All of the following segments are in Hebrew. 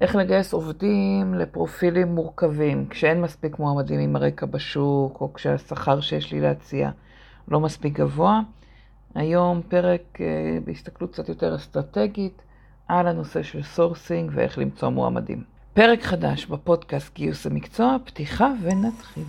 איך לגייס עובדים לפרופילים מורכבים, כשאין מספיק מועמדים עם הרקע בשוק, או כשהשכר שיש לי להציע לא מספיק גבוה. היום פרק אה, בהסתכלות קצת יותר אסטרטגית על הנושא של סורסינג ואיך למצוא מועמדים. פרק חדש בפודקאסט גיוס המקצוע, פתיחה ונתחיל.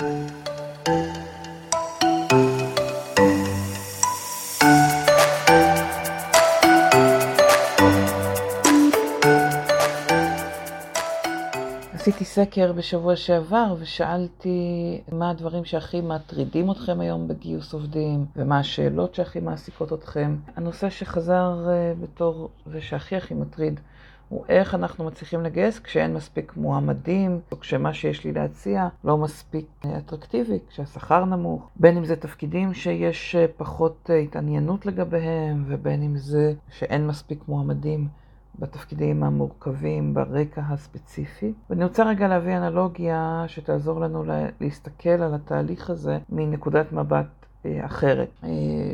עשיתי סקר בשבוע שעבר ושאלתי מה הדברים שהכי מטרידים אתכם היום בגיוס עובדים ומה השאלות שהכי מעסיקות אתכם. הנושא שחזר אה, בתור זה שהכי הכי מטריד הוא איך אנחנו מצליחים לגייס כשאין מספיק מועמדים, או כשמה שיש לי להציע לא מספיק אה, אטרקטיבי, כשהשכר נמוך, בין אם זה תפקידים שיש אה, פחות התעניינות לגביהם, ובין אם זה שאין מספיק מועמדים. בתפקידים המורכבים ברקע הספציפי. ואני רוצה רגע להביא אנלוגיה שתעזור לנו להסתכל על התהליך הזה מנקודת מבט אה, אחרת. אה,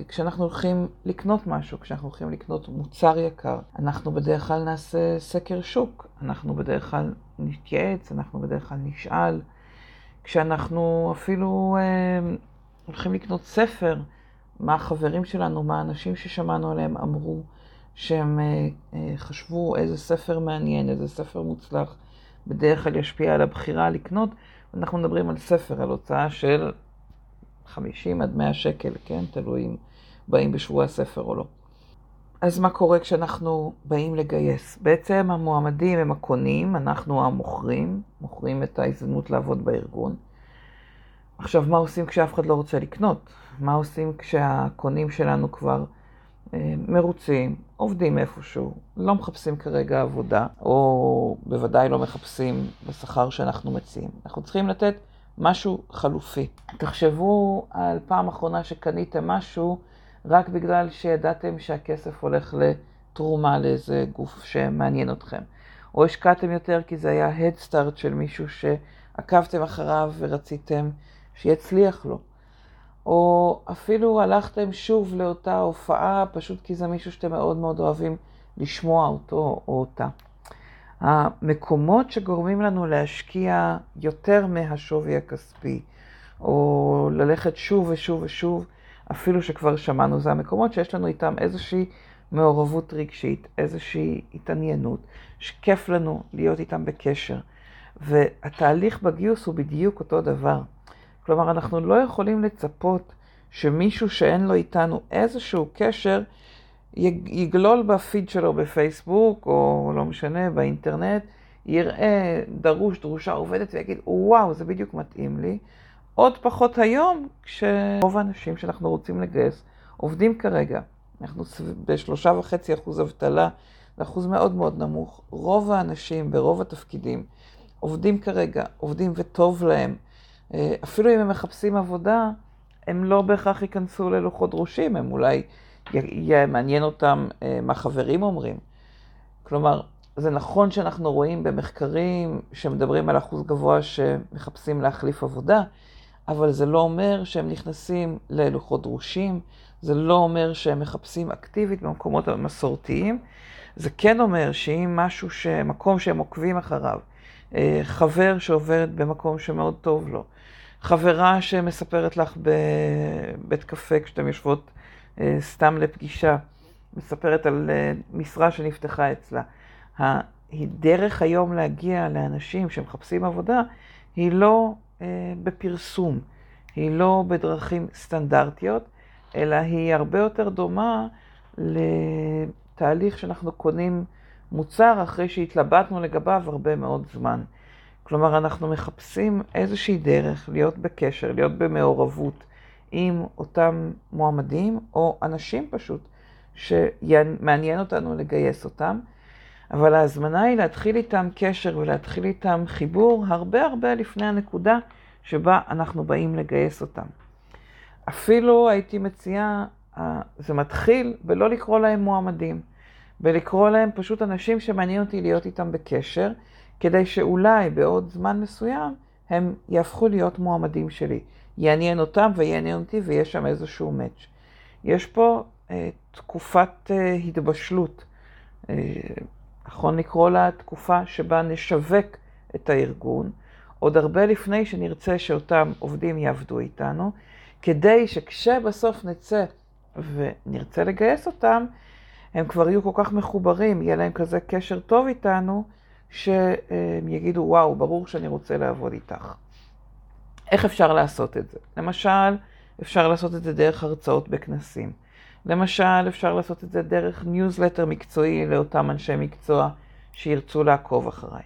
כשאנחנו הולכים לקנות משהו, כשאנחנו הולכים לקנות מוצר יקר, אנחנו בדרך כלל נעשה סקר שוק, אנחנו בדרך כלל נתייעץ, אנחנו בדרך כלל נשאל. כשאנחנו אפילו אה, הולכים לקנות ספר, מה החברים שלנו, מה האנשים ששמענו עליהם אמרו שהם אה, אה, חשבו איזה ספר מעניין, איזה ספר מוצלח, בדרך כלל ישפיע על הבחירה לקנות. אנחנו מדברים על ספר, על הוצאה של 50 עד 100 שקל, כן? תלוי אם באים בשבוע הספר או לא. אז מה קורה כשאנחנו באים לגייס? בעצם המועמדים הם הקונים, אנחנו המוכרים, מוכרים את ההזדמנות לעבוד בארגון. עכשיו, מה עושים כשאף אחד לא רוצה לקנות? מה עושים כשהקונים שלנו כבר מרוצים, עובדים איפשהו, לא מחפשים כרגע עבודה, או בוודאי לא מחפשים בשכר שאנחנו מציעים. אנחנו צריכים לתת משהו חלופי. תחשבו על פעם אחרונה שקניתם משהו רק בגלל שידעתם שהכסף הולך לתרומה לאיזה גוף שמעניין אתכם. או השקעתם יותר כי זה היה Head Start של מישהו שעקבתם אחריו ורציתם שיצליח לו. או אפילו הלכתם שוב לאותה הופעה, פשוט כי זה מישהו שאתם מאוד מאוד אוהבים לשמוע אותו או אותה. המקומות שגורמים לנו להשקיע יותר מהשווי הכספי, או ללכת שוב ושוב ושוב, אפילו שכבר שמענו, זה המקומות שיש לנו איתם איזושהי מעורבות רגשית, איזושהי התעניינות, שכיף לנו להיות איתם בקשר. והתהליך בגיוס הוא בדיוק אותו דבר. כלומר, אנחנו לא יכולים לצפות שמישהו שאין לו איתנו איזשהו קשר יגלול בפיד שלו בפייסבוק, או לא משנה, באינטרנט, יראה דרוש, דרושה עובדת ויגיד, וואו, זה בדיוק מתאים לי. עוד פחות היום, כשרוב האנשים שאנחנו רוצים לגייס עובדים כרגע. אנחנו בשלושה וחצי אחוז אבטלה, זה אחוז מאוד מאוד נמוך. רוב האנשים ברוב התפקידים עובדים כרגע, עובדים וטוב להם. אה, אפילו אם הם מחפשים עבודה, הם לא בהכרח ייכנסו ללוחות דרושים, הם אולי יהיה מעניין אותם אה, מה חברים אומרים. כלומר, זה נכון שאנחנו רואים במחקרים שמדברים על אחוז גבוה שמחפשים להחליף עבודה, אבל זה לא אומר שהם נכנסים ללוחות דרושים, זה לא אומר שהם מחפשים אקטיבית במקומות המסורתיים. זה כן אומר שאם משהו. מקום שהם עוקבים אחריו, חבר שעובד במקום שמאוד טוב לו, חברה שמספרת לך בבית קפה כשאתן יושבות אה, סתם לפגישה, מספרת על אה, משרה שנפתחה אצלה. הדרך היום להגיע לאנשים שמחפשים עבודה היא לא בפרסום, היא לא בדרכים סטנדרטיות, אלא היא הרבה יותר דומה לתהליך שאנחנו קונים מוצר אחרי שהתלבטנו לגביו הרבה מאוד זמן. כלומר, אנחנו מחפשים איזושהי דרך להיות בקשר, להיות במעורבות עם אותם מועמדים, או אנשים פשוט, שמעניין אותנו לגייס אותם, אבל ההזמנה היא להתחיל איתם קשר ולהתחיל איתם חיבור הרבה הרבה לפני הנקודה שבה אנחנו באים לגייס אותם. אפילו הייתי מציעה, אה, זה מתחיל בלא לקרוא להם מועמדים. ולקרוא להם פשוט אנשים שמעניין אותי להיות איתם בקשר, כדי שאולי בעוד זמן מסוים הם יהפכו להיות מועמדים שלי. יעניין אותם ויעניין אותי ויש שם איזשהו מאץ'. יש פה אה, תקופת אה, התבשלות. אה, נכון לקרוא לה תקופה שבה נשווק את הארגון, עוד הרבה לפני שנרצה שאותם עובדים יעבדו איתנו, כדי שכשבסוף נצא ונרצה לגייס אותם, הם כבר יהיו כל כך מחוברים, יהיה להם כזה קשר טוב איתנו, שהם יגידו, וואו, ברור שאני רוצה לעבוד איתך. איך אפשר לעשות את זה? למשל, אפשר לעשות את זה דרך הרצאות בכנסים. למשל, אפשר לעשות את זה דרך ניוזלטר מקצועי לאותם אנשי מקצוע שירצו לעקוב אחריי.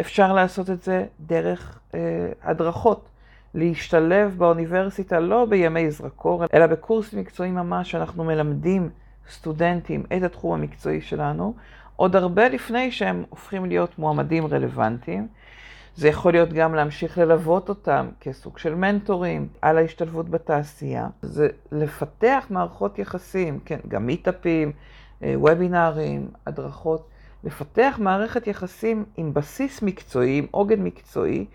אפשר לעשות את זה דרך אה, הדרכות, להשתלב באוניברסיטה לא בימי זרקור, אלא בקורס מקצועי ממש, שאנחנו מלמדים סטודנטים את התחום המקצועי שלנו, עוד הרבה לפני שהם הופכים להיות מועמדים רלוונטיים. זה יכול להיות גם להמשיך ללוות אותם כסוג של מנטורים על ההשתלבות בתעשייה. זה לפתח מערכות יחסים, כן, גם מיטאפים, אה, וובינארים, הדרכות. לפתח מערכת יחסים עם בסיס מקצועי, עם עוגן מקצועי,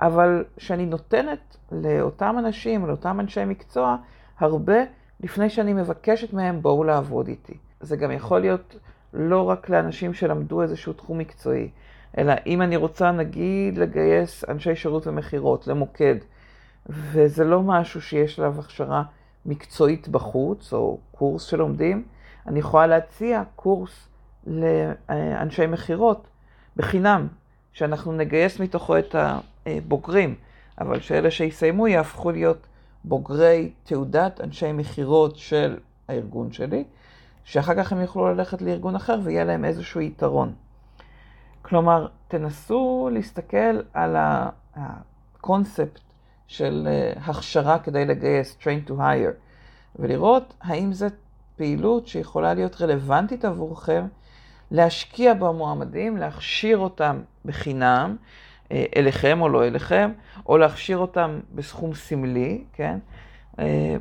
אבל שאני נותנת לאותם אנשים, לאותם אנשי מקצוע, הרבה לפני שאני מבקשת מהם בואו לעבוד איתי. זה גם יכול להיות לא רק לאנשים שלמדו איזשהו תחום מקצועי, אלא אם אני רוצה נגיד לגייס אנשי שירות ומכירות למוקד, וזה לא משהו שיש עליו הכשרה מקצועית בחוץ, או קורס שלומדים, אני יכולה להציע קורס לאנשי מכירות בחינם, שאנחנו נגייס מתוכו את הבוגרים, אבל שאלה שיסיימו יהפכו להיות בוגרי תעודת אנשי מכירות של הארגון שלי, שאחר כך הם יוכלו ללכת לארגון אחר ויהיה להם איזשהו יתרון. כלומר, תנסו להסתכל על הקונספט של אה, הכשרה כדי לגייס, train to hire, ולראות האם זו פעילות שיכולה להיות רלוונטית עבורכם, להשקיע במועמדים, להכשיר אותם בחינם, אליכם או לא אליכם, או להכשיר אותם בסכום סמלי, כן? אה,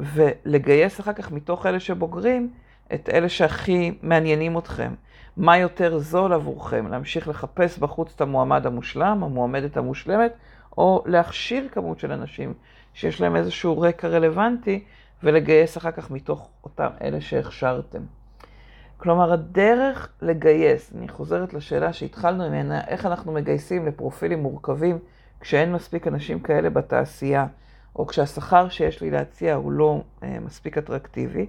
ולגייס אחר כך מתוך אלה שבוגרים את אלה שהכי מעניינים אתכם. מה יותר זול עבורכם, להמשיך לחפש בחוץ את המועמד המושלם, המועמדת המושלמת, או להכשיר כמות של אנשים שיש להם איזשהו רקע רלוונטי, ולגייס אחר כך מתוך אותם אלה שהכשרתם. כלומר, הדרך לגייס, אני חוזרת לשאלה שהתחלנו ממנה, איך אנחנו מגייסים לפרופילים מורכבים כשאין מספיק אנשים כאלה בתעשייה, או כשהשכר שיש לי להציע הוא לא אה, מספיק אטרקטיבי.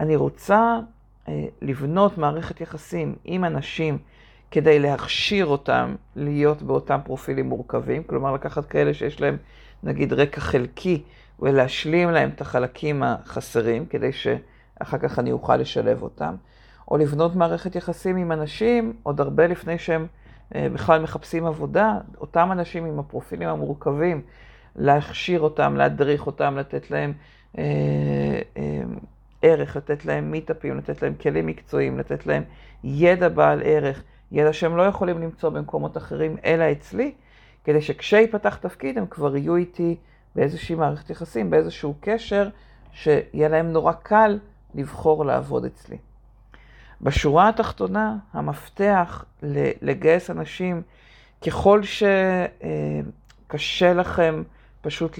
אני רוצה אה, לבנות מערכת יחסים עם אנשים כדי להכשיר אותם להיות באותם פרופילים מורכבים, כלומר לקחת כאלה שיש להם נגיד רקע חלקי ולהשלים להם את החלקים החסרים כדי שאחר כך אני אוכל לשלב אותם, או לבנות מערכת יחסים עם אנשים עוד הרבה לפני שהם אה, בכלל מחפשים עבודה, אותם אנשים עם הפרופילים המורכבים, להכשיר אותם, להדריך אותם, לתת להם אה, אה, ערך, לתת להם מיטאפים, לתת להם כלים מקצועיים, לתת להם ידע בעל ערך, ידע שהם לא יכולים למצוא במקומות אחרים, אלא אצלי, כדי שכשיפתח תפקיד הם כבר יהיו איתי באיזושהי מערכת יחסים, באיזשהו קשר, שיהיה להם נורא קל לבחור לעבוד אצלי. בשורה התחתונה, המפתח לגייס אנשים, ככל שקשה לכם פשוט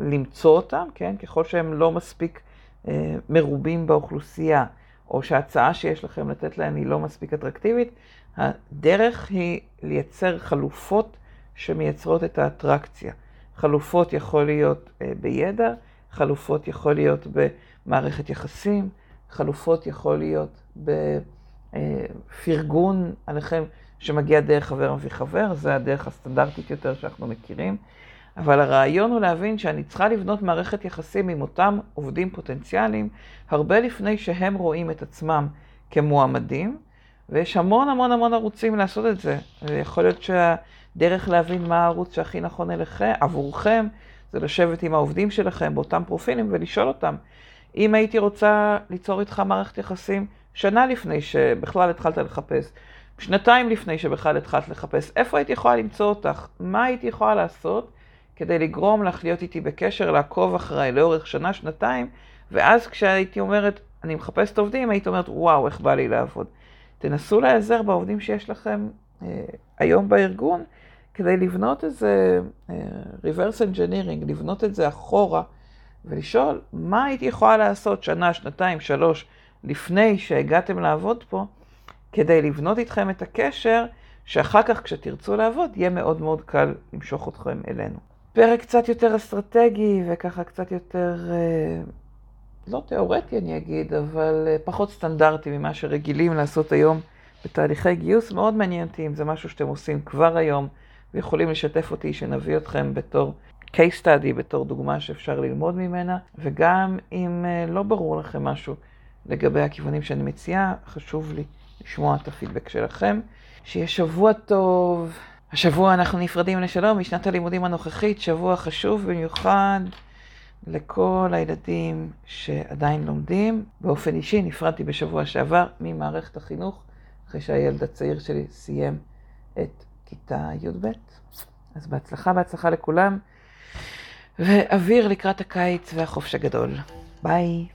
למצוא אותם, כן? ככל שהם לא מספיק אה, מרובים באוכלוסייה, או שההצעה שיש לכם לתת להם היא לא מספיק אטרקטיבית, הדרך היא לייצר חלופות שמייצרות את האטרקציה. חלופות יכול להיות אה, בידע, חלופות יכול להיות במערכת יחסים, חלופות יכול להיות בפרגון עליכם שמגיע דרך חבר מביא חבר, זה הדרך הסטנדרטית יותר שאנחנו מכירים. אבל הרעיון הוא להבין שאני צריכה לבנות מערכת יחסים עם אותם עובדים פוטנציאליים הרבה לפני שהם רואים את עצמם כמועמדים, ויש המון המון המון ערוצים לעשות את זה. ויכול להיות שהדרך להבין מה הערוץ שהכי נכון אליכם, עבורכם, זה לשבת עם העובדים שלכם באותם פרופילים ולשאול אותם. אם הייתי רוצה ליצור איתך מערכת יחסים שנה לפני שבכלל התחלת לחפש, שנתיים לפני שבכלל התחלת לחפש, איפה הייתי יכולה למצוא אותך? מה הייתי יכולה לעשות כדי לגרום לך להיות איתי בקשר, לעקוב אחריי לאורך שנה, שנתיים, ואז כשהייתי אומרת, אני מחפשת עובדים, הייתי אומרת, וואו, איך בא לי לעבוד. תנסו להיעזר בעובדים שיש לכם אה, היום בארגון, כדי לבנות איזה אה, reverse engineering, לבנות את זה אחורה, ולשאול, מה הייתי יכולה לעשות שנה, שנתיים, שלוש, לפני שהגעתם לעבוד פה, כדי לבנות איתכם את הקשר, שאחר כך כשתרצו לעבוד, יהיה מאוד מאוד קל למשוך אתכם אלינו. פרק קצת יותר אסטרטגי וככה קצת יותר, אה, לא תיאורטי אני אגיד, אבל אה, פחות סטנדרטי ממה שרגילים לעשות היום בתהליכי גיוס. מאוד מעניין אותי אם זה משהו שאתם עושים כבר היום ויכולים לשתף אותי שנביא אתכם בתור case study, בתור דוגמה שאפשר ללמוד ממנה, וגם אם אה, לא ברור לכם משהו לגבי הכיוונים שאני מציעה, חשוב לי לשמוע את הפידבק שלכם. שיהיה שבוע טוב. השבוע אנחנו נפרדים לשלום משנת הלימודים הנוכחית, שבוע חשוב במיוחד לכל הילדים שעדיין לומדים. באופן אישי נפרדתי בשבוע שעבר ממערכת החינוך, אחרי שהילד הצעיר שלי סיים את כיתה י"ב. אז בהצלחה, בהצלחה לכולם, ואוויר לקראת הקיץ והחופש הגדול. ביי.